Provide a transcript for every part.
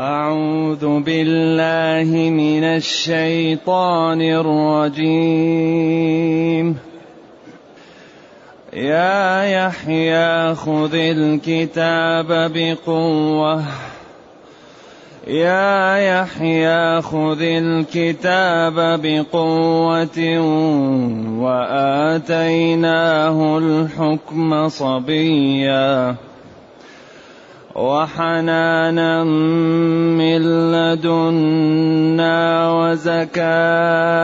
أعوذ بالله من الشيطان الرجيم. يا يحيى خذ الكتاب بقوة. يا يحيى خذ الكتاب بقوة. وآتيناه الحكم صبيا. وحنانا من لدنا وزكاة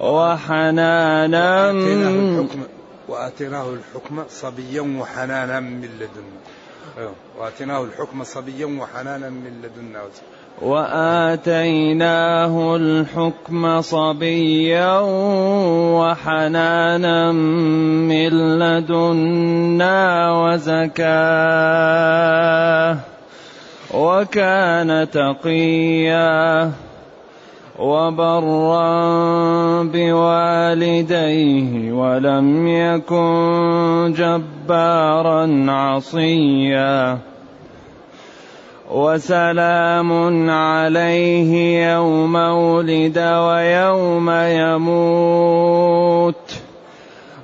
وحنانا وآتيناه الحكم صبيا وحنانا من لدنا أيوه. وآتيناه الحكم صبيا وحنانا من لدنا وآتيناه الحكم صبيا وحنانا من لدنا وزكاة وكان تقيا وبرا بوالديه ولم يكن جبارا عصيا وسلام عليه يوم ولد ويوم يموت.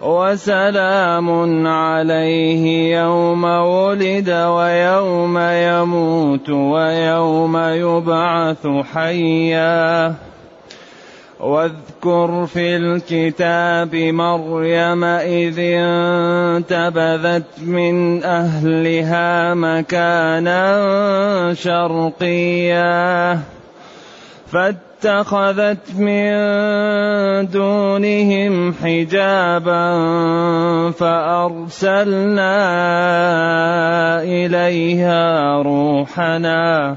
وسلام عليه يوم ولد ويوم يموت ويوم يبعث حيا. واذكر في الكتاب مريم إذ انتبذت من أهلها مكانا شرقيا فاتخذت من دونهم حجابا فأرسلنا إليها روحنا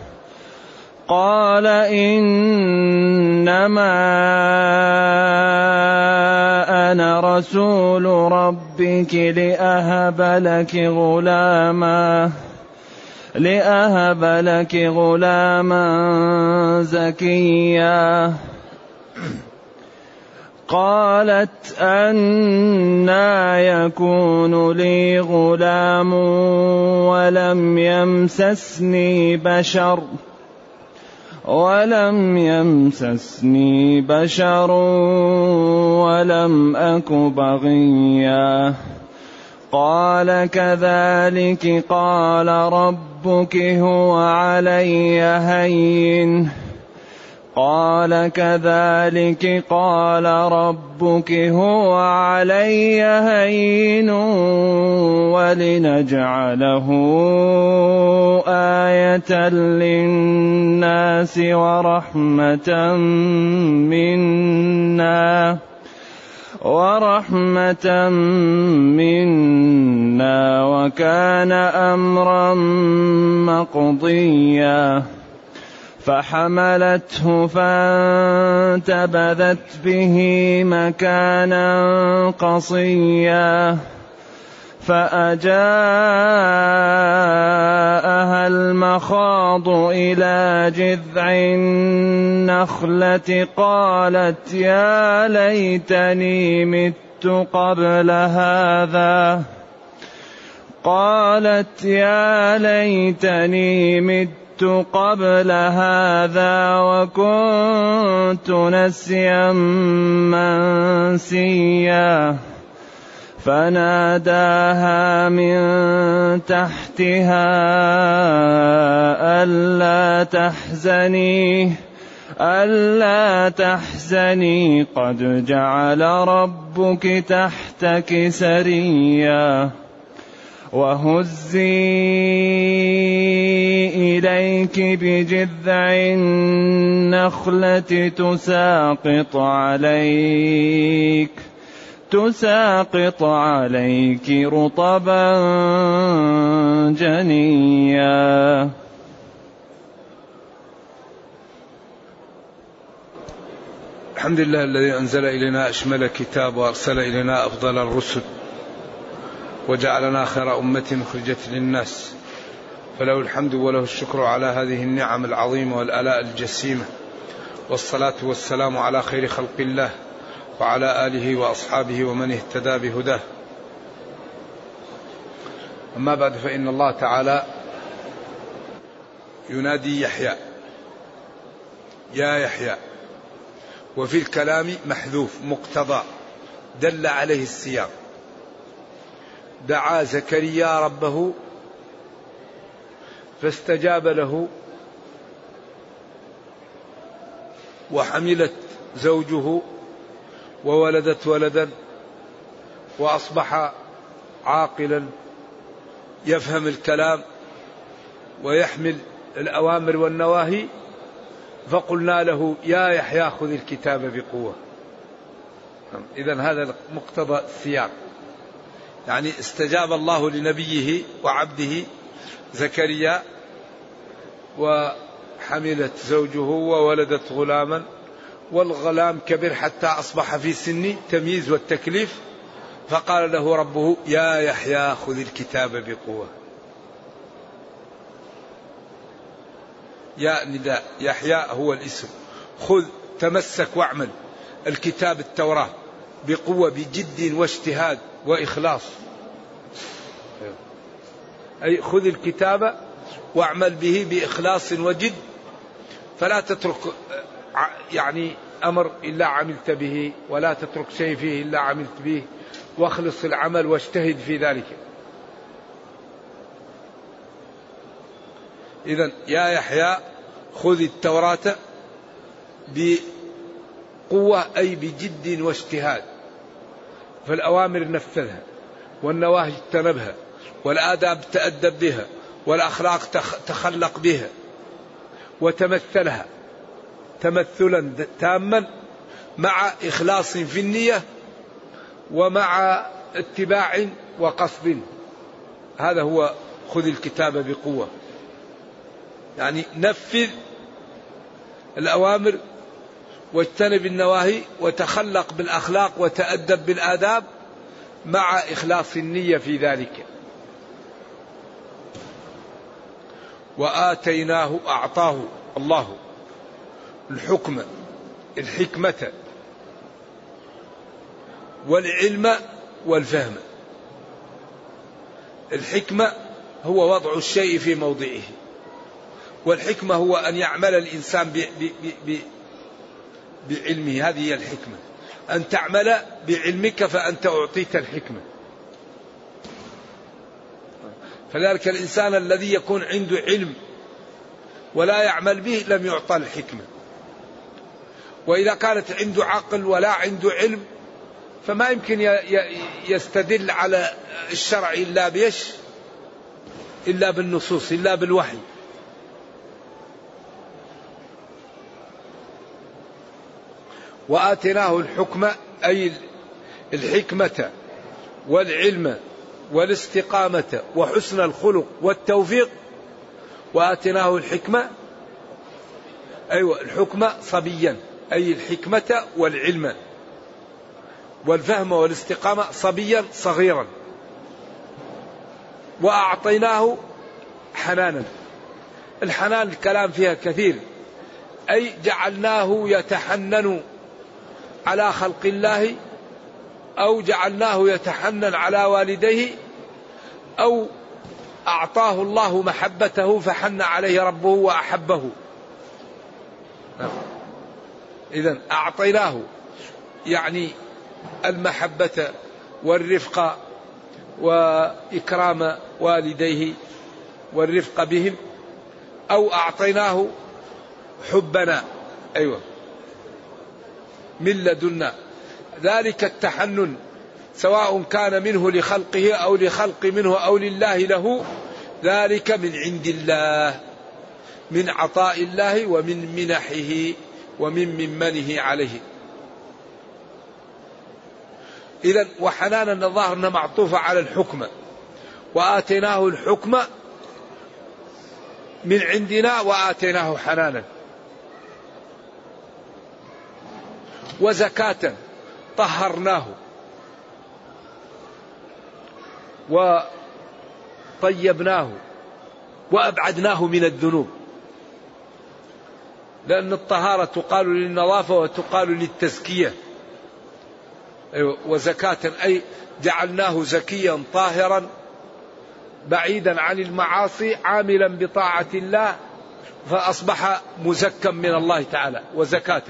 قال انما أنا رسول ربك لاهب لك غلاما لأهب لك غلاما زكيا. قالت أنا يكون لي غلام ولم يمسسني بشر. ولم يمسسني بشر ولم أك بغيا. قال كذلك قال ربك هو علي هين. قال كذلك قال ربك هو علي هين ولنجعله آية للناس ورحمة منا ورحمة منا وكان أمرا مقضيا فحملته فانتبذت به مكانا قصيا فأجاءها المخاض إلى جذع النخلة قالت يا ليتني مت قبل هذا قالت يا ليتني مت قبل هذا وكنت نسيا منسيا. فناداها من تحتها ألا تحزني ألا تحزني. قد جعل ربك تحتك سريا. وهزي إليك بجذع النخلة تساقط عليك تساقط عليك رطبا جنيا. الحمد لله الذي أنزل إلينا أشمل كتاب وأرسل إلينا أفضل الرسل وجعلنا خير أمة أخرجت للناس. فله الحمد وله الشكر على هذه النعم العظيمة والآلاء الجسيمة. والصلاة والسلام على خير خلق الله وعلى آله وأصحابه ومن اهتدى بهداه. أما بعد فإن الله تعالى ينادي يحيى. يا يحيى. وفي الكلام محذوف مقتضى دل عليه السياق. دعا زكريا ربه فاستجاب له وحملت زوجه وولدت ولدا وأصبح عاقلا يفهم الكلام ويحمل الأوامر والنواهي فقلنا له يا يحيى خذ الكتاب بقوة. اذا هذا مقتضى السياق. يعني استجاب الله لنبيه وعبده زكريا وحملت زوجه وولدت غلاما والغلام كبر حتى أصبح في سن تمييز والتكليف فقال له ربه يا يحيى خذ الكتاب بقوة. يا نداء يحيى هو الاسم. خذ تمسك واعمل. الكتاب التوراة بقوة بجد واجتهاد وإخلاص. أي خذ الكتاب واعمل به بإخلاص وجد فلا تترك يعني أمر إلا عملت به ولا تترك شيء فيه إلا عملت به واخلص العمل واجتهد في ذلك. إذا يا يحيى خذ التوراة بقوة أي بجد واجتهاد فالأوامر نفذها والنواهي اجتنبها والآداب تأدب بها والأخلاق تخلق بها وتمثلها تمثلا تاما مع إخلاص في النية ومع اتباع وقصد. هذا هو خذ الكتاب بقوة. يعني نفذ الأوامر واجتنب النواهي وتخلق بالأخلاق وتأدب بالآداب مع إخلاص النية في ذلك. وآتيناه أعطاه الله. الحكم الحكمة والعلم والفهم. الحكمة هو وضع الشيء في موضعه. والحكمة هو أن يعمل الإنسان ب ب ب بعلمه. هذه هي الحكمة. أن تعمل بعلمك فأنت أعطيت الحكمة. فذلك الإنسان الذي يكون عنده علم ولا يعمل به لم يعطى الحكمة. وإذا كانت عنده عقل ولا عنده علم فما يمكن يستدل على الشرع إلا بيش إلا بالنصوص إلا بالوحي. وآتيناه الحكم أي الحكمة والعلم والاستقامة وحسن الخلق والتوفيق وآتيناه الحكمة أيوة الحكمة صبيا أي الحكمة والعلم والفهم والاستقامة صبيا صغيرا. وأعطيناه حنانا. الحنان الكلام فيها كثير. أي جعلناه يتحنن على خلق الله أو جعلناه يتحنن على والديه أو أعطاه الله محبته فحن عليه ربه وأحبه. إذا أعطيناه يعني المحبة والرفق وإكرام والديه والرفق بهم أو أعطيناه حبنا أيوة من لدنا. ذلك التحنن. سواء كان منه لخلقه أو لخلق منه أو لله له ذلك من عند الله من عطاء الله ومن منحه ومن ممنه عليه. إذا وحنانا الظاهر معطوفة على الحكمة وآتيناه الحكم من عندنا وآتيناه حنانا. وزكاة طهرناه. وطيبناه وأبعدناه من الذنوب. لأن الطهارة تقال للنظافة وتقال للتزكية. وزكاة أي جعلناه زكيا طاهرا بعيدا عن المعاصي عاملا بطاعة الله فأصبح مزكا من الله تعالى وزكاة.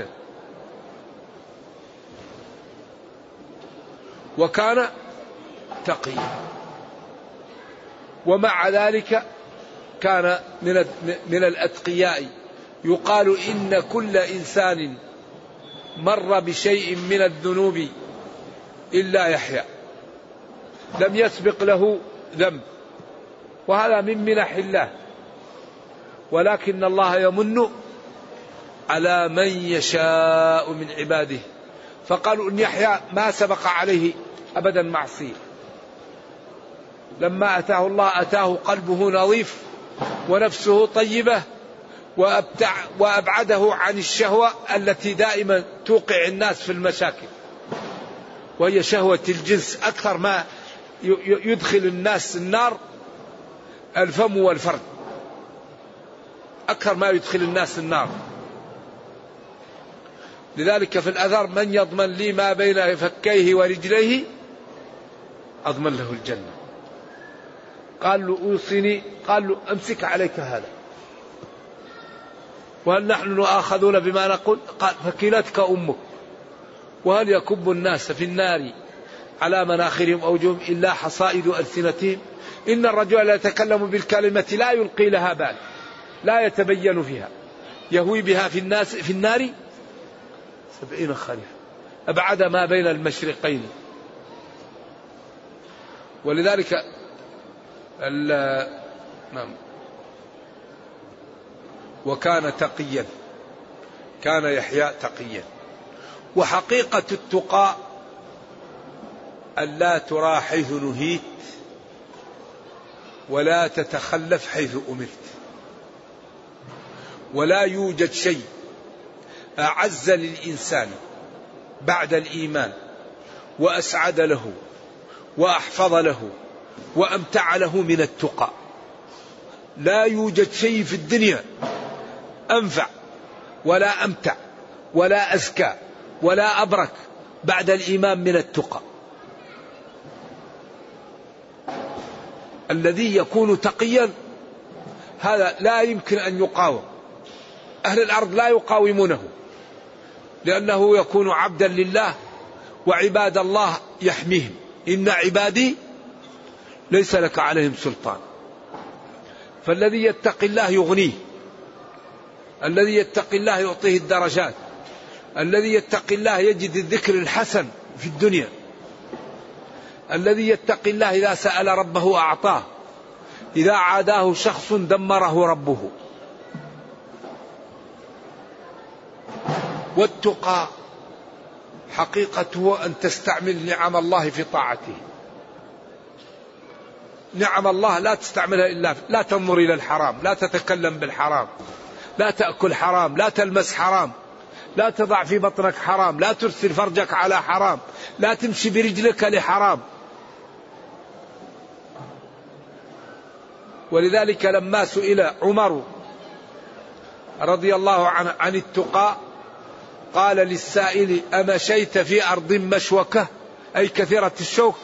وكان تقيا. ومع ذلك كان من من الأتقياء. يقال إن كل إنسان مر بشيء من الذنوب إلا يحيى لم يسبق له ذنب. وهذا من منح الله. ولكن الله يمن على من يشاء من عباده. فقالوا إن يحيى ما سبق عليه أبدا معصية. لما أتاه الله أتاه قلبه نظيف ونفسه طيبة وأبتع وأبعده عن الشهوة التي دائما توقع الناس في المشاكل. وهي شهوة الجنس أكثر ما يدخل الناس النار الفم والفرد أكثر ما يدخل الناس النار. لذلك في الأثر من يضمن لي ما بين فكيه ورجليه أضمن له الجنة. قال له أوصني قال له أمسك عليك هذا. وهل نحن نؤاخذون بما نقول؟ قال فكلتك أمك. وهل يكب الناس في النار على مناخرهم أوجهم إلا حصائد ألسنتهم؟ إن الرجل لا يتكلم بالكلمة لا يلقي لها بال لا يتبين فيها. يهوي بها في الناس في النار؟ سبعين خريفا أبعد ما بين المشرقين. ولذلك نعم. وكان تقيا. كان يحيى تقيا. وحقيقة التقى ألا ترى حيث نهيت ولا تتخلف حيث أمرت. ولا يوجد شيء أعز للإنسان بعد الإيمان وأسعد له وأحفظ له وأمتع له من التقى. لا يوجد شيء في الدنيا أنفع ولا أمتع ولا أزكى ولا أبرك بعد الإيمان من التقى. الذي يكون تقيا هذا لا يمكن أن يقاوم. أهل الأرض لا يقاومونه لأنه يكون عبدا لله وعباد الله يحميهم. إن عبادي ليس لك عليهم سلطان. فالذي يتقي الله يغنيه. الذي يتقي الله يعطيه الدرجات. الذي يتقي الله يجد الذكر الحسن في الدنيا. الذي يتقي الله إذا سأل ربه أعطاه. إذا عاداه شخص دمره ربه. والتقى حقيقته أن تستعمل نعم الله في طاعته. نعم الله لا تستعملها إلا لا تنظر إلى الحرام لا تتكلم بالحرام لا تأكل حرام لا تلمس حرام لا تضع في بطنك حرام لا ترسل فرجك على حرام لا تمشي برجلك لحرام. ولذلك لما سئل عمر رضي الله عنه عن التقى قال للسائل أمشيت في أرض مشوكة أي كثيرة الشوك؟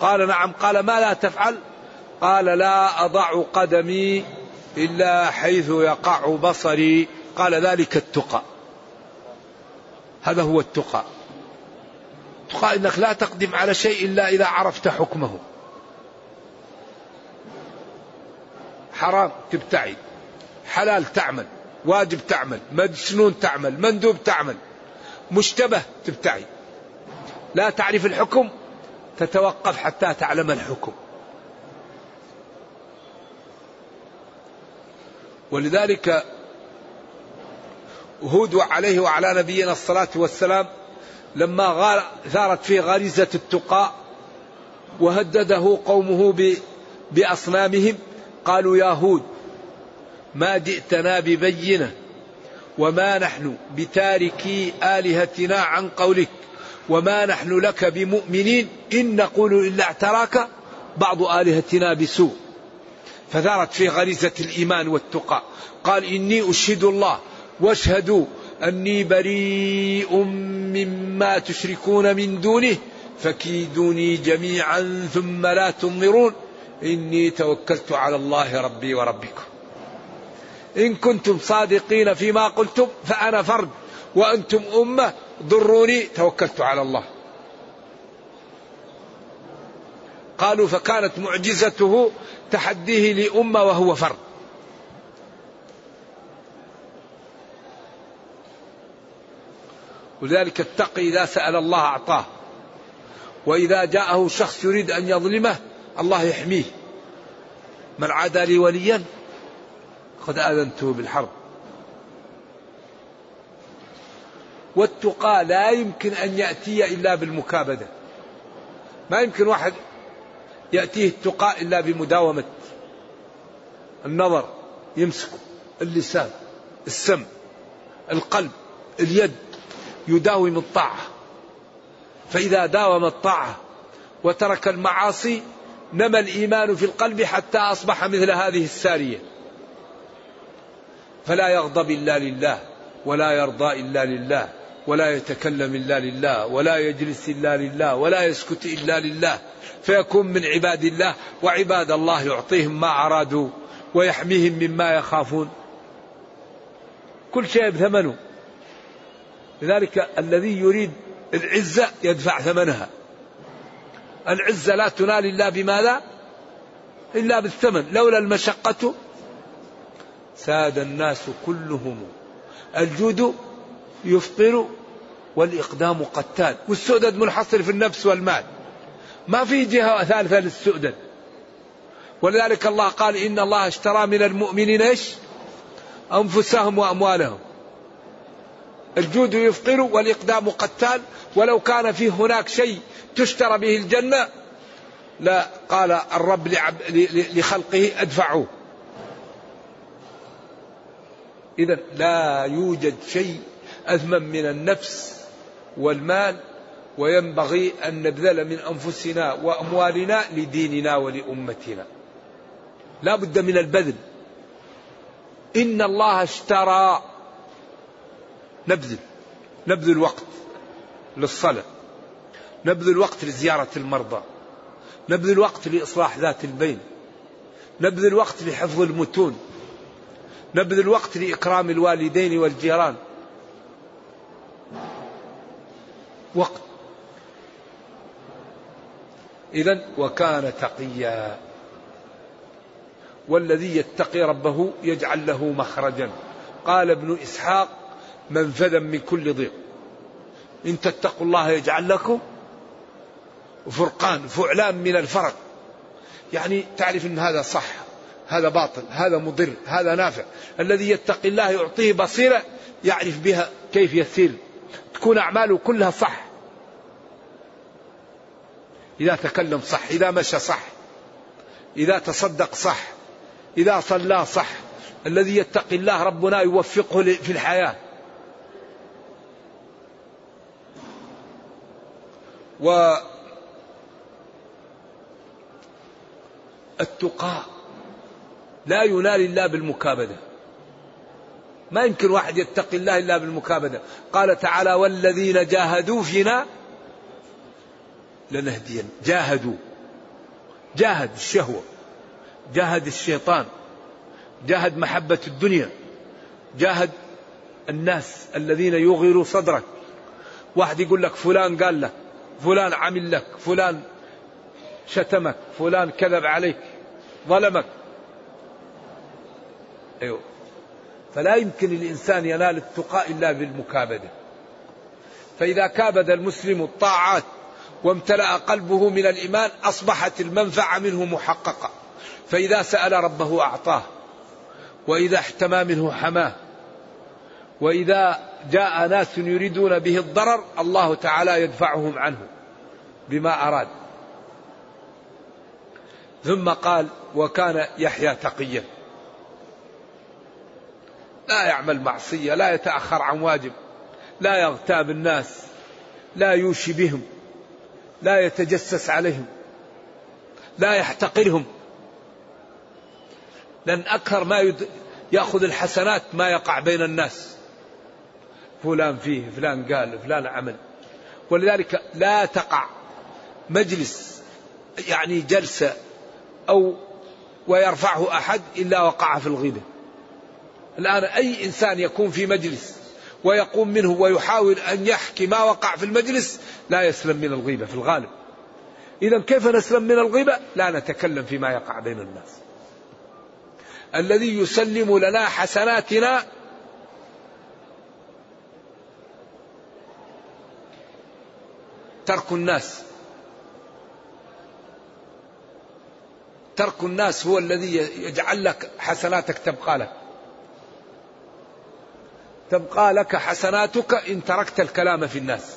قال نعم. قال ما لا تفعل؟ قال لا أضع قدمي إلا حيث يقع بصري. قال ذلك التقى. هذا هو التقى. التقى إنك لا تقدم على شيء إلا إذا عرفت حكمه. حرام تبتعد. حلال تعمل. واجب تعمل. مسنون تعمل. مندوب تعمل. مشتبه تبتعد. لا تعرف الحكم تتوقف حتى تعلم الحكم. ولذلك هود عليه وعلى نبينا الصلاة والسلام لما ثارت فيه غريزة التقاء وهدده قومه بأصنامهم قالوا يا هود ما جئتنا ببينة وما نحن بتاركي آلهتنا عن قولك وما نحن لك بمؤمنين إن نقول إلا اعتراك بعض آلهتنا بسوء. فثارت في غريزة الإيمان والتقى. قال إني أشهد الله. واشهدوا أني بريء مما تشركون من دونه. فكيدوني جميعا ثم لا تنظرون. إني توكلت على الله ربي وربكم. إن كنتم صادقين فيما قلتم فأنا فرد. وأنتم أمة ضروني توكلت على الله. قالوا فكانت معجزته تحديه لأمة وهو فرد ولذلك التقي إذا سأل الله أعطاه. وإذا جاءه شخص يريد أن يظلمه الله يحميه. من عادى لي وليا قد آذنته بالحرب. والتقى لا يمكن أن يأتي إلا بالمكابدة. ما يمكن واحد يأتيه التقى إلا بمداومة النظر يمسكه اللسان السم القلب اليد يداوم الطاعة. فإذا داوم الطاعة وترك المعاصي نمى الإيمان في القلب حتى أصبح مثل هذه السارية. فلا يغضب إلا لله ولا يرضى إلا لله ولا يتكلم إلا لله ولا يجلس إلا لله ولا يسكت إلا لله. فيكون من عباد الله وعباد الله يعطيهم ما أرادوا ويحميهم مما يخافون. كل شيء بثمنه. لذلك الذي يريد العزة يدفع ثمنها. العزة لا تنال إلا بماذا؟ إلا بالثمن. لولا المشقة ساد الناس كلهم. الجود يفطر والإقدام قتال. والسؤدد منحصر في النفس والمال. ما في جهة ثالثة للسؤدد. ولذلك الله قال إن الله اشترى من المؤمنين إيش؟ أنفسهم وأموالهم. الجود يفطر والإقدام قتال. ولو كان فيه هناك شيء تشترى به الجنة لا قال الرب لخلقه ادفعوه. إذا لا يوجد شيء أثمن من النفس والمال وينبغي أن نبذل من أنفسنا وأموالنا لديننا ولأمتنا. لا بد من البذل. إن الله اشترى. نبذل. نبذل وقت للصلاة. نبذل وقت لزيارة المرضى. نبذل وقت لإصلاح ذات البين. نبذل وقت لحفظ المتون. نبذل وقت لإكرام الوالدين والجيران. وقت. إذا وكان تقيا. والذي يتقي ربه يجعل له مخرجا. قال ابن إسحاق منفذا من كل ضيق. إن تتقوا الله يجعل لكم فرقان فعلان من الفرق. يعني تعرف أن هذا صح هذا باطل هذا مضر هذا نافع. الذي يتقي الله يعطيه بصيرة يعرف بها كيف يسير. تكون أعماله كلها صح. إذا تكلم صح إذا مشى صح إذا تصدق صح إذا صلى صح. الذي يتقي الله ربنا يوفقه في الحياة. و التقاء لا ينال إلا بالمكابدة. ما يمكن واحد يتقي الله إلا بالمكابدة. قال تعالى والذين جاهدوا فينا لنهدين. جاهدوا. جاهد الشهوة. جاهد الشيطان. جاهد محبة الدنيا. جاهد الناس الذين يغيروا صدرك. واحد يقول لك فلان قال لك فلان عمل لك فلان شتمك فلان كذب عليك ظلمك. أيوه. فلا يمكن الإنسان ينال التقاء إلا بالمكابدة. فإذا كابد المسلم الطاعات وامتلأ قلبه من الإيمان أصبحت المنفعة منه محققة. فإذا سأل ربه أعطاه وإذا احتمى منه حماه وإذا جاء ناس يريدون به الضرر الله تعالى يدفعهم عنه بما أراد. ثم قال وكان يحيى تقيا. لا يعمل معصية لا يتأخر عن واجب لا يغتاب الناس لا يوشي بهم. لا يتجسس عليهم لا يحتقرهم. لأن أكثر ما يد... يأخذ الحسنات ما يقع بين الناس. فلان فيه فلان قال فلان عمل. ولذلك لا تقع مجلس يعني جلسة أو ويرفعه أحد إلا وقع في الغيبة. الآن أي إنسان يكون في مجلس ويقوم منه ويحاول أن يحكي ما وقع في المجلس لا يسلم من الغيبة في الغالب. إذا كيف نسلم من الغيبة؟ لا نتكلم فيما يقع بين الناس. الذي يسلم لنا حسناتنا ترك الناس. ترك الناس هو الذي يجعل لك حسناتك تبقى لك. تبقى لك حسناتك إن تركت الكلام في الناس.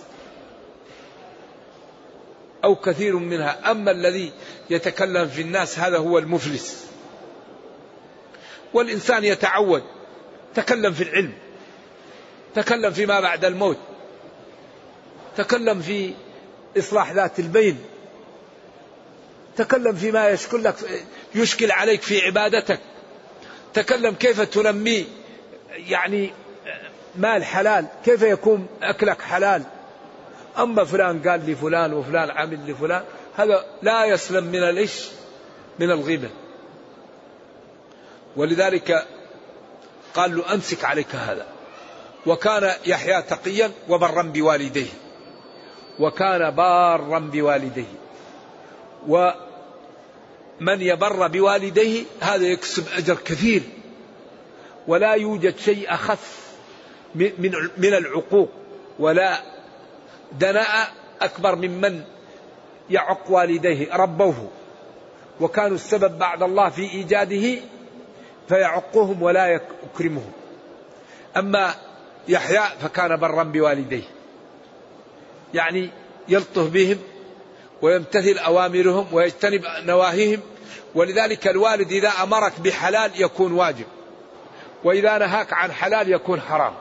أو كثير منها. أما الذي يتكلم في الناس هذا هو المفلس. والإنسان يتعود. تكلم في العلم. تكلم فيما بعد الموت. تكلم في إصلاح ذات البين. تكلم فيما يشكل لك يشكل عليك في عبادتك. تكلم كيف تنمي يعني مال حلال كيف يكون أكلك حلال؟ أما فلان قال لي فلان وفلان عمل لفلان هذا لا يسلم من الإيش؟ من الغيبة. ولذلك قال له أمسك عليك هذا. وكان يحيى تقيا وبرا بوالديه. وكان بارا بوالديه. ومن يبر بوالديه هذا يكسب أجر كثير. ولا يوجد شيء أخف من من العقوق. ولا دناء أكبر ممن يعق والديه ربوه. وكانوا السبب بعد الله في إيجاده فيعقهم ولا يكرمهم. أما يحيى فكان برا بوالديه. يعني يلطف بهم ويمتثل أوامرهم ويجتنب نواهيهم. ولذلك الوالد إذا أمرك بحلال يكون واجب وإذا نهاك عن حلال يكون حرام.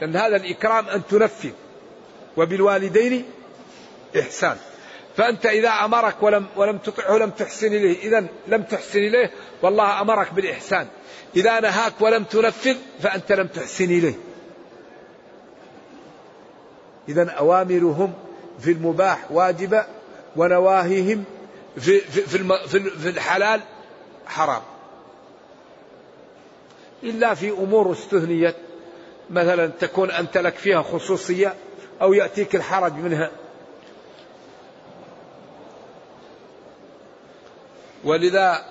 لأن هذا الإكرام أن تنفذ وبالوالدين إحسان. فأنت إذا أمرك ولم ولم تطعه لم تحسن إليه. إذا لم تحسن إليه والله أمرك بالإحسان. إذا نهاك ولم تنفذ فأنت لم تحسن إليه. إذا أوامرهم في المباح واجبة ونواهيهم في في في, في الحلال حرام. إلا في أمور استثنيت. مثلا تكون أنت لك فيها خصوصية أو يأتيك الحرج منها. ولذا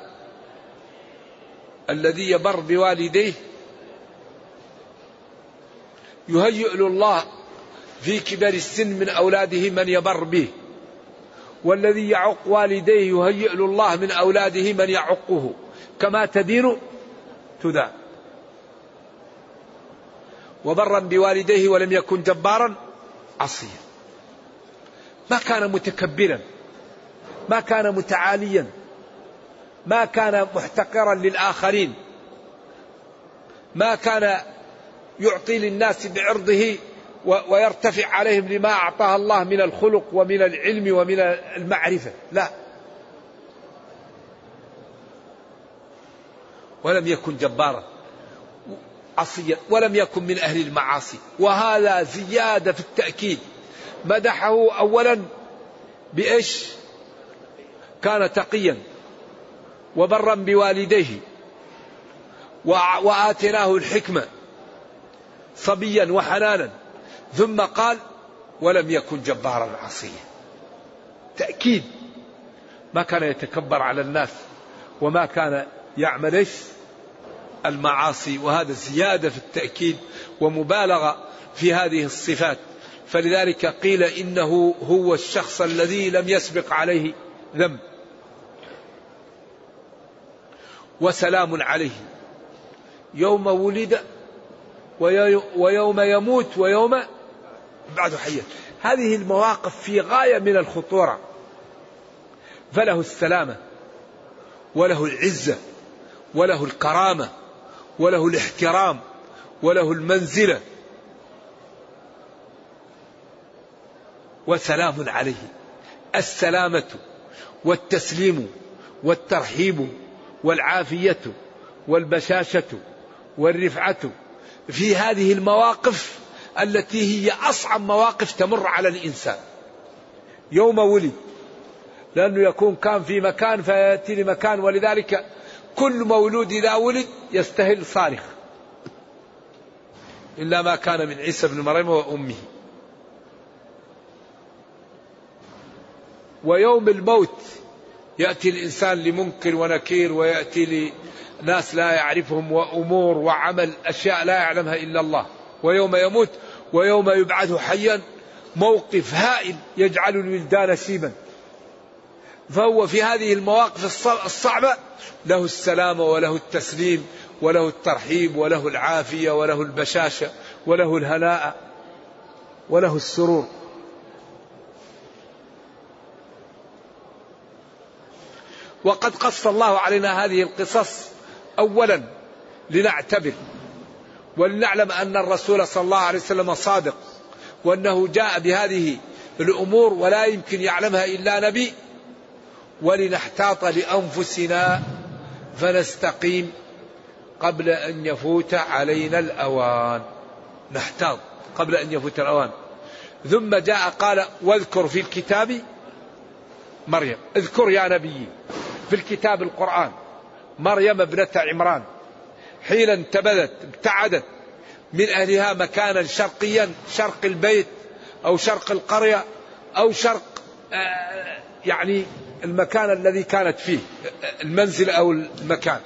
الذي يبر بوالديه يهيئ له الله في كبر السن من أولاده من يبر به. والذي يعق والديه يهيئ له الله من أولاده من يعقه. كما تدين تدان. وبرا بوالديه ولم يكن جبارا عصيا. ما كان متكبرا ما كان متعاليا ما كان محتقرا للآخرين ما كان يعطي للناس بعرضه ويرتفع عليهم لما أعطاه الله من الخلق ومن العلم ومن المعرفة. لا. ولم يكن جبارا. عصيا ولم يكن من أهل المعاصي وهذا زيادة في التأكيد. مدحه أولا بإيش؟ كان تقيا وبرا بوالديه وآتيناه الحكمة صبيا وحنانا ثم قال ولم يكن جبارا عصيا. تأكيد. ما كان يتكبر على الناس وما كان يعمل إيش؟ المعاصي وهذا زيادة في التأكيد ومبالغة في هذه الصفات. فلذلك قيل إنه هو الشخص الذي لم يسبق عليه ذنب. وسلام عليه. يوم ولد ويوم يموت ويوم بعد حيا هذه المواقف في غاية من الخطورة. فله السلامة وله العزة وله الكرامة وله الاحترام وله المنزلة. وسلام عليه. السلامة والتسليم والترحيب والعافية والبشاشة والرفعة في هذه المواقف التي هي أصعب مواقف تمر على الإنسان. يوم ولد لأنه يكون كان في مكان فيأتي لمكان ولذلك كل مولود إذا ولد يستهل صارخ إلا ما كان من عيسى بن مريم وأمه. ويوم الموت يأتي الإنسان لمنكر ونكير ويأتي لناس لا يعرفهم وأمور وعمل أشياء لا يعلمها إلا الله. ويوم يموت ويوم يبعث حيا موقف هائل يجعل الولدان شيبا فهو في هذه المواقف الصعبة له السلام وله التسليم وله الترحيب وله العافية وله البشاشة وله الهناء وله السرور. وقد قص الله علينا هذه القصص اولا لنعتبر ولنعلم أن الرسول صلى الله عليه وسلم صادق وأنه جاء بهذه الأمور ولا يمكن يعلمها إلا نبي ولنحتاط لأنفسنا فنستقيم قبل أن يفوت علينا الأوان. نحتاط قبل أن يفوت الأوان. ثم جاء قال واذكر في الكتاب مريم. اذكر يا نبي. في الكتاب القرآن. مريم ابنة عمران. حين انتبذت ابتعدت من أهلها مكانا شرقيا شرق البيت أو شرق القرية أو شرق آه، يعني المكان الذي كانت فيه المنزل أو المكان.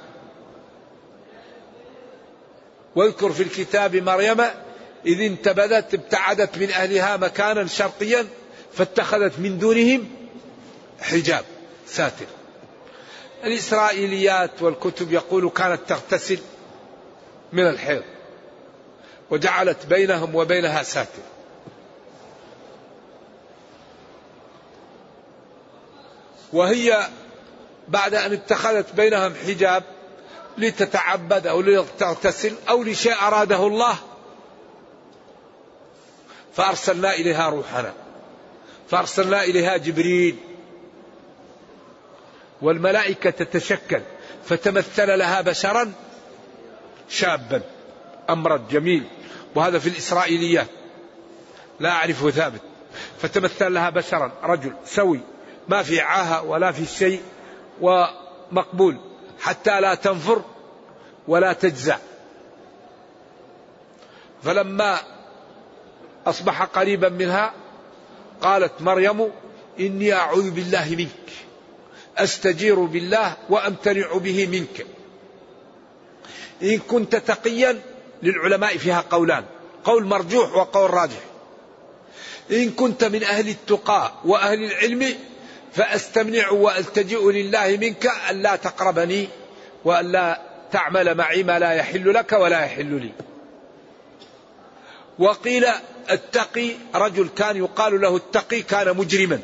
واذكر في الكتاب مريم إذ انتبذت ابتعدت من أهلها مكانا شرقيا فاتخذت من دونهم حجاب ساتر. الإسرائيليات والكتب يقول كانت تغتسل من الحيض وجعلت بينهم وبينها ساتر. وهي بعد أن اتخذت بينهم حجاب لتتعبد أو لتغتسل أو لشيء أراده الله فأرسلنا إليها روحنا فأرسلنا إليها جبريل والملائكة تتشكل فتمثل لها بشرا شابا أمرا جميل وهذا في الإسرائيليات لا أعرفه ثابت فتمثل لها بشرا رجل سوي ما في عاهة ولا في شيء ومقبول حتى لا تنفر ولا تجزع فلما أصبح قريبا منها قالت مريم إني أعوذ بالله منك أستجير بالله وأمتنع به منك. إن كنت تقيا للعلماء فيها قولان، قول مرجوح وقول راجح. إن كنت من أهل التقى وأهل العلم فأستمنع وألتجئ لله منك ألا تقربني وألا تعمل معي ما لا يحل لك ولا يحل لي. وقيل التقي رجل كان يقال له التقي كان مجرما.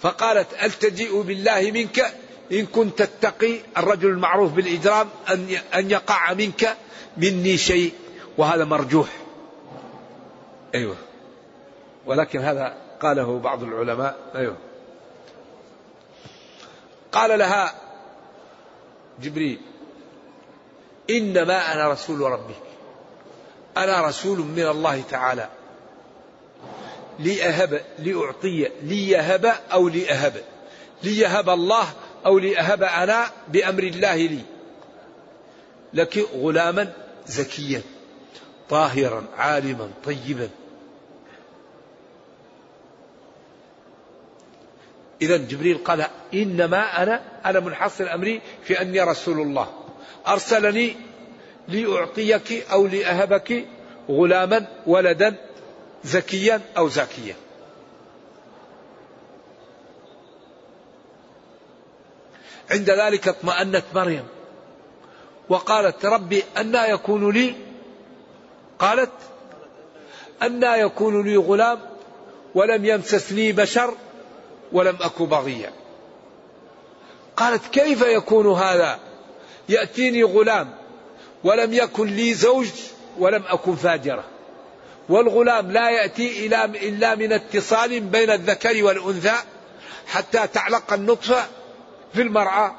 فقالت ألتجئ بالله منك؟ إن كنت تتقي الرجل المعروف بالإجرام أن يقع منك مني شيء وهذا مرجوح. أيوه. ولكن هذا قاله بعض العلماء أيوه. قال لها جبريل إنما أنا رسول ربك أنا رسول من الله تعالى لأهب لأعطي ليهب أو لأهب ليهب الله أو لأهب أنا بأمر الله لي لك غلاما زكيا طاهرا عالما طيبا. إذا جبريل قال إنما أنا أنا منحصر أمري في أني رسول الله. أرسلني لأعطيك أو لأهبك غلاما ولدا زكيا أو زاكيا. عند ذلك اطمأنت مريم وقالت ربي أنا يكون لي قالت أنا يكون لي غلام ولم يمسسني بشر ولم أك بغيا قالت كيف يكون هذا؟ يأتيني غلام ولم يكن لي زوج ولم أكن فاجرة. والغلام لا يأتي إلا من اتصال بين الذكر والأنثى حتى تعلق النطفة في المرأة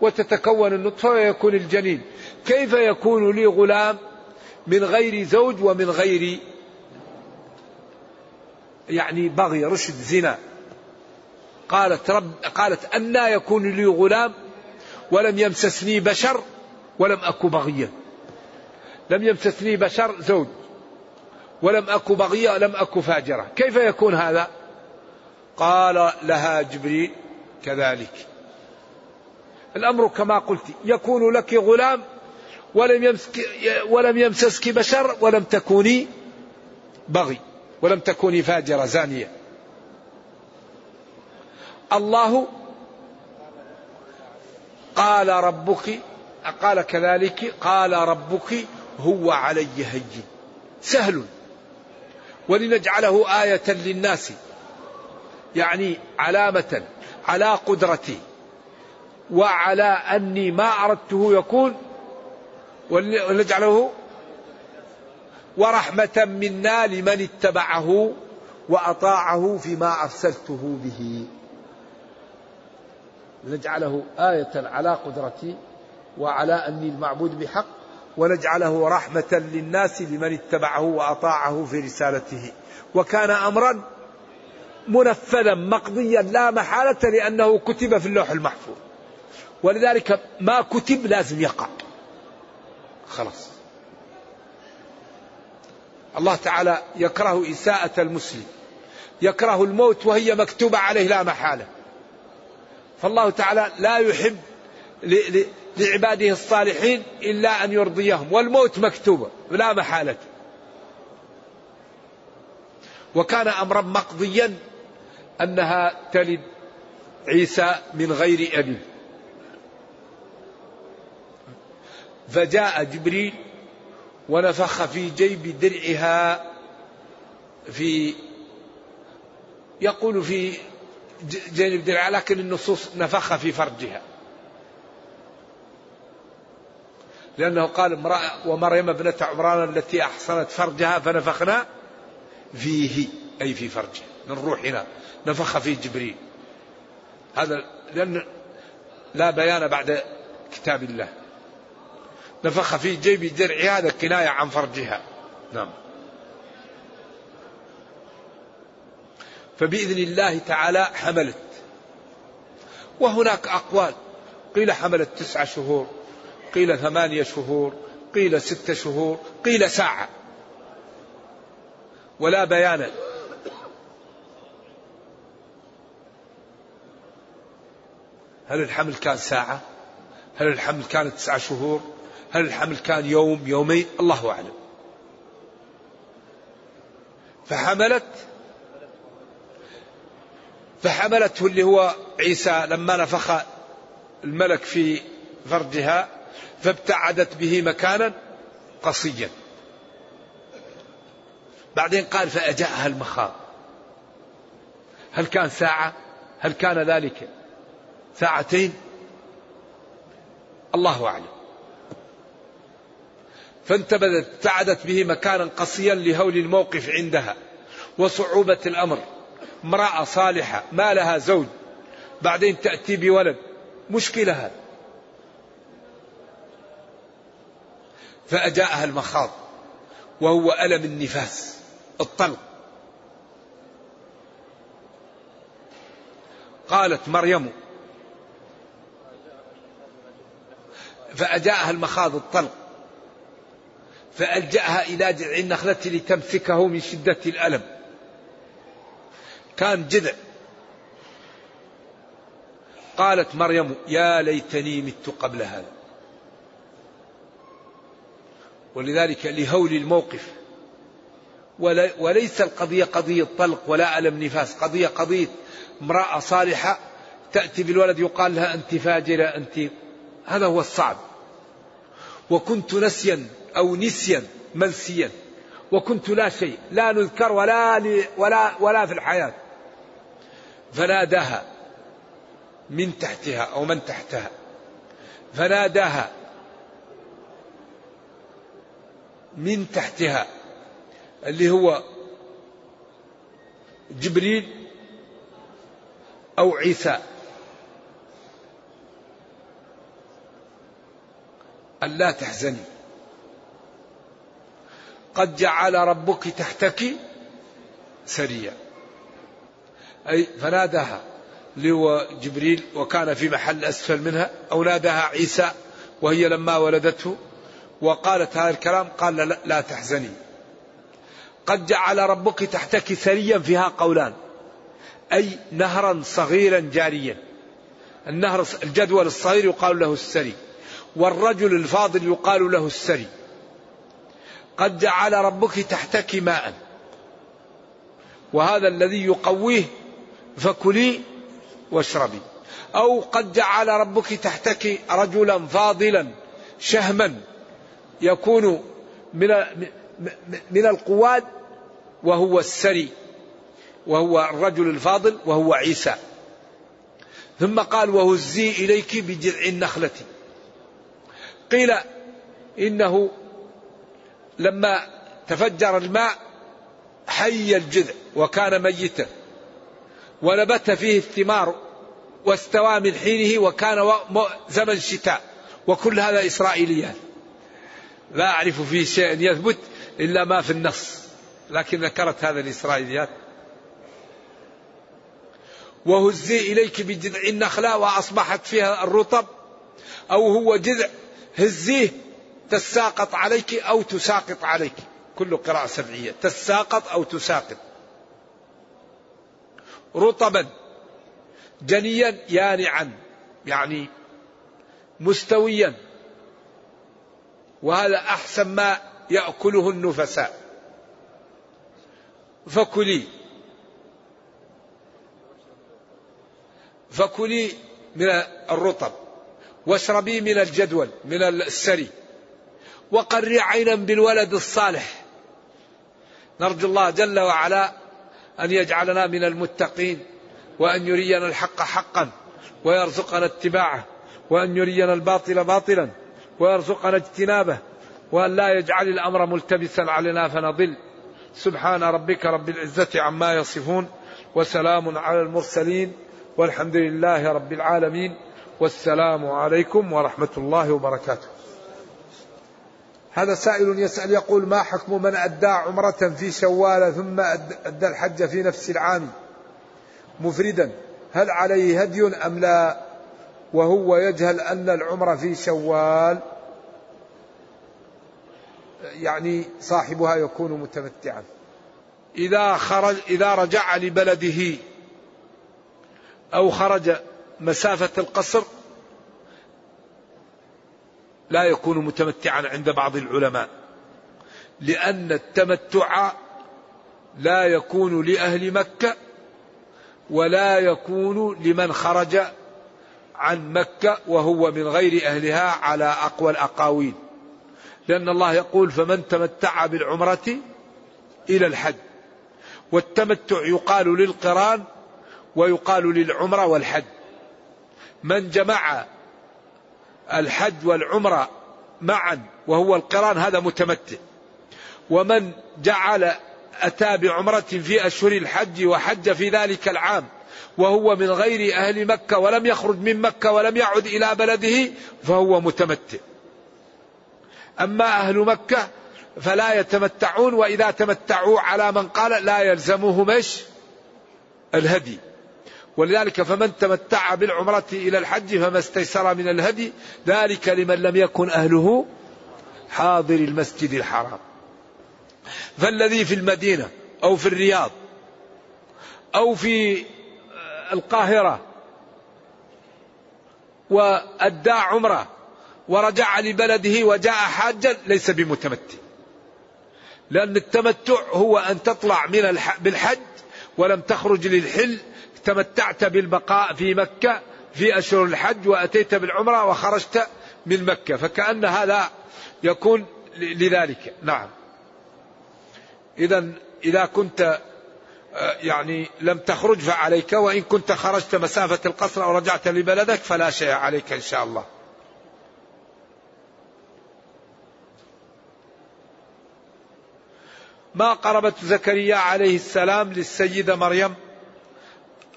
وتتكون النطفة ويكون الجنين. كيف يكون لي غلام من غير زوج ومن غير يعني بغي رشد زنا؟ قالت رب قالت أنا يكون لي غلام ولم يمسسني بشر ولم أك بغيا لم يمسسني بشر زوج ولم أك بغيا ولم أك فاجرة. كيف يكون هذا؟ قال لها جبريل كذلك. الأمر كما قلت يكون لك غلام ولم يمسك ولم يمسسك بشر ولم تكوني بغي ولم تكوني فاجرة زانية. الله قال ربك قال كذلك قال ربك هو علي هين. سهل. ولنجعله آية للناس. يعني علامة على قدرتي. وعلى أني ما أردته يكون. ونجعله ورحمة منا لمن اتبعه وأطاعه فيما أرسلته به. نجعله آية على قدرتي وعلى أني المعبود بحق ونجعله رحمة للناس لمن اتبعه وأطاعه في رسالته. وكان أمرا منفذا مقضيا لا محالة لأنه كتب في اللوح المحفوظ. ولذلك ما كتب لازم يقع. خلاص. الله تعالى يكره إساءة المسلم يكره الموت وهي مكتوبة عليه لا محالة. فالله تعالى لا يحب لعباده الصالحين إلا أن يرضيهم والموت مكتوبة لا محالة. وكان أمرا مقضيا أنها تلد عيسى من غير أبي. فجاء جبريل ونفخ في جيب درعها في يقول في جانب درعها لكن النصوص نفخ في فرجها. لأنه قال امرأة ومريم ابنة عمران التي أحصنت فرجها فنفخنا فيه أي في فرجها من روحنا نفخ فيه جبريل. هذا لأن لا بيان بعد كتاب الله. نفخ في جيب درعها هذا كناية عن فرجها. نعم. فبإذن الله تعالى حملت. وهناك أقوال. قيل حملت تسعة شهور قيل ثمانية شهور قيل ستة شهور قيل ساعة. ولا بيان. هل الحمل كان ساعة؟ هل الحمل كان تسعة شهور؟ هل الحمل كان يوم يومين؟ الله أعلم. فحملت فحملته اللي هو عيسى لما نفخ الملك في فرجها فابتعدت به مكانا قصيا. بعدين قال فأجاءها المخاض. هل كان ساعة؟ هل كان ذلك؟ ساعتين؟ الله أعلم. فانتبذت ابتعدت به مكانا قصيا لهول الموقف عندها وصعوبة الأمر. امرأة صالحة ما لها زوج بعدين تأتي بولد مشكلة. هذا فأجاءها المخاض وهو ألم النفاس الطلق. قالت مريم فأجاءها المخاض الطلق. فألجأها إلى جذع النخلة لتمسكه من شدة الألم. كان جذع. قالت مريم يا ليتني مت قبل هذا. ولذلك لهول الموقف. وليس القضية قضية طلق ولا ألم نفاس. قضية قضية امرأة صالحة تأتي بالولد يقال لها أنت فاجرة أنت هذا هو الصعب. وكنت نسيا أو نسيا منسيا. وكنت لا شيء لا نذكر ولا ولا ولا في الحياة. فناداها من تحتها أو من تحتها. فناداها من تحتها اللي هو جبريل أو عيسى. أن لا تحزني قد جعل ربك تحتك سريا. أي فناداها اللي هو جبريل وكان في محل أسفل منها أو ناداها عيسى وهي لما ولدته وقالت هذا الكلام قال لا, لا تحزني. قد جعل ربك تحتك سريا فيها قولان أي نهرا صغيرا جاريا. النهر الجدول الصغير يقال له السري والرجل الفاضل يقال له السري. قد جعل ربك تحتك ماء. وهذا الذي يقويه فكلي واشربي. أو قد جعل ربك تحتك رجلا فاضلا شهما يكون من من القواد وهو السري وهو الرجل الفاضل وهو عيسى. ثم قال وهزي إليك بجذع النخلة. قيل إنه لما تفجر الماء حي الجذع وكان ميتا. ونبت فيه الثمار واستوى من حينه وكان زمن شتاء. وكل هذا إسرائيليات. لا أعرف فيه شيء يثبت إلا ما في النص. لكن ذكرت هذا الإسرائيليات. وهزي إليك بجذع النخلة وأصبحت فيها الرطب. أو هو جذع هزيه تساقط عليك أو تساقط عليك. كل قراءة سبعية. تساقط أو تساقط. رطبا جنيا يانعا يعني مستويا. وهذا أحسن ما يأكله النفساء. فكلي. فكلي من الرطب. واشربي من الجدول من السري. وقري عينا بالولد الصالح. نرجو الله جل وعلا أن يجعلنا من المتقين وأن يرينا الحق حقا ويرزقنا اتباعه وأن يرينا الباطل باطلا ويرزقنا اجتنابه وأن لا يجعل الأمر ملتبسا علينا فنضل. سبحان ربك رب العزة عما يصفون وسلام على المرسلين والحمد لله رب العالمين والسلام عليكم ورحمة الله وبركاته. هذا سائل يسأل يقول ما حكم من أدى عمرة في شوال ثم أدى الحج في نفس العام مفردا؟ هل عليه هدي أم لا؟ وهو يجهل أن العمرة في شوال يعني صاحبها يكون متمتعا. إذا خرج إذا رجع لبلده أو خرج مسافة القصر لا يكون متمتعا عند بعض العلماء لأن التمتع لا يكون لأهل مكة ولا يكون لمن خرج عن مكة وهو من غير أهلها على أقوى الأقاويل. لأن الله يقول فمن تمتع بالعمرة إلى الحج والتمتع يقال للقران ويقال للعمرة والحج. من جمع الحج والعمرة معا وهو القرآن هذا متمتع. ومن جعل أتى بعمرة في أشهر الحج وحج في ذلك العام وهو من غير أهل مكة ولم يخرج من مكة ولم يعد إلى بلده فهو متمتع. أما أهل مكة فلا يتمتعون وإذا تمتعوا على من قال لا يلزمهم إيش؟ الهدي. ولذلك فمن تمتع بالعمرة إلى الحج فما استيسر من الهدي ذلك لمن لم يكن أهله حاضر المسجد الحرام. فالذي في المدينة أو في الرياض أو في القاهرة وأدى عمرة ورجع لبلده وجاء حاجا ليس بمتمتع. لأن التمتع هو أن تطلع من بالحج ولم تخرج للحل تمتعت بالبقاء في مكة في أشهر الحج وأتيت بالعمرة وخرجت من مكة فكأن هذا يكون لذلك. نعم. إذا إذا كنت آه، يعني لم تخرج فعليك وإن كنت خرجت مسافة القصر أو رجعت لبلدك فلا شيء عليك إن شاء الله. ما قربت زكريا عليه السلام للسيدة مريم؟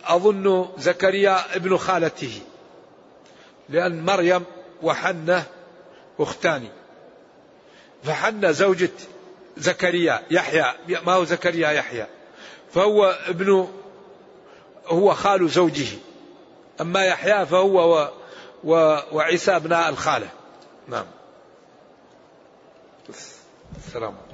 أظن زكريا ابن خالته لأن مريم وحنة أختان. فحنة زوجة زكريا يحيى ما هو زكريا يحيى. فهو ابن هو خال زوجه. أما يحيى فهو و و وعيسى ابناء الخالة. نعم. السلام عليكم.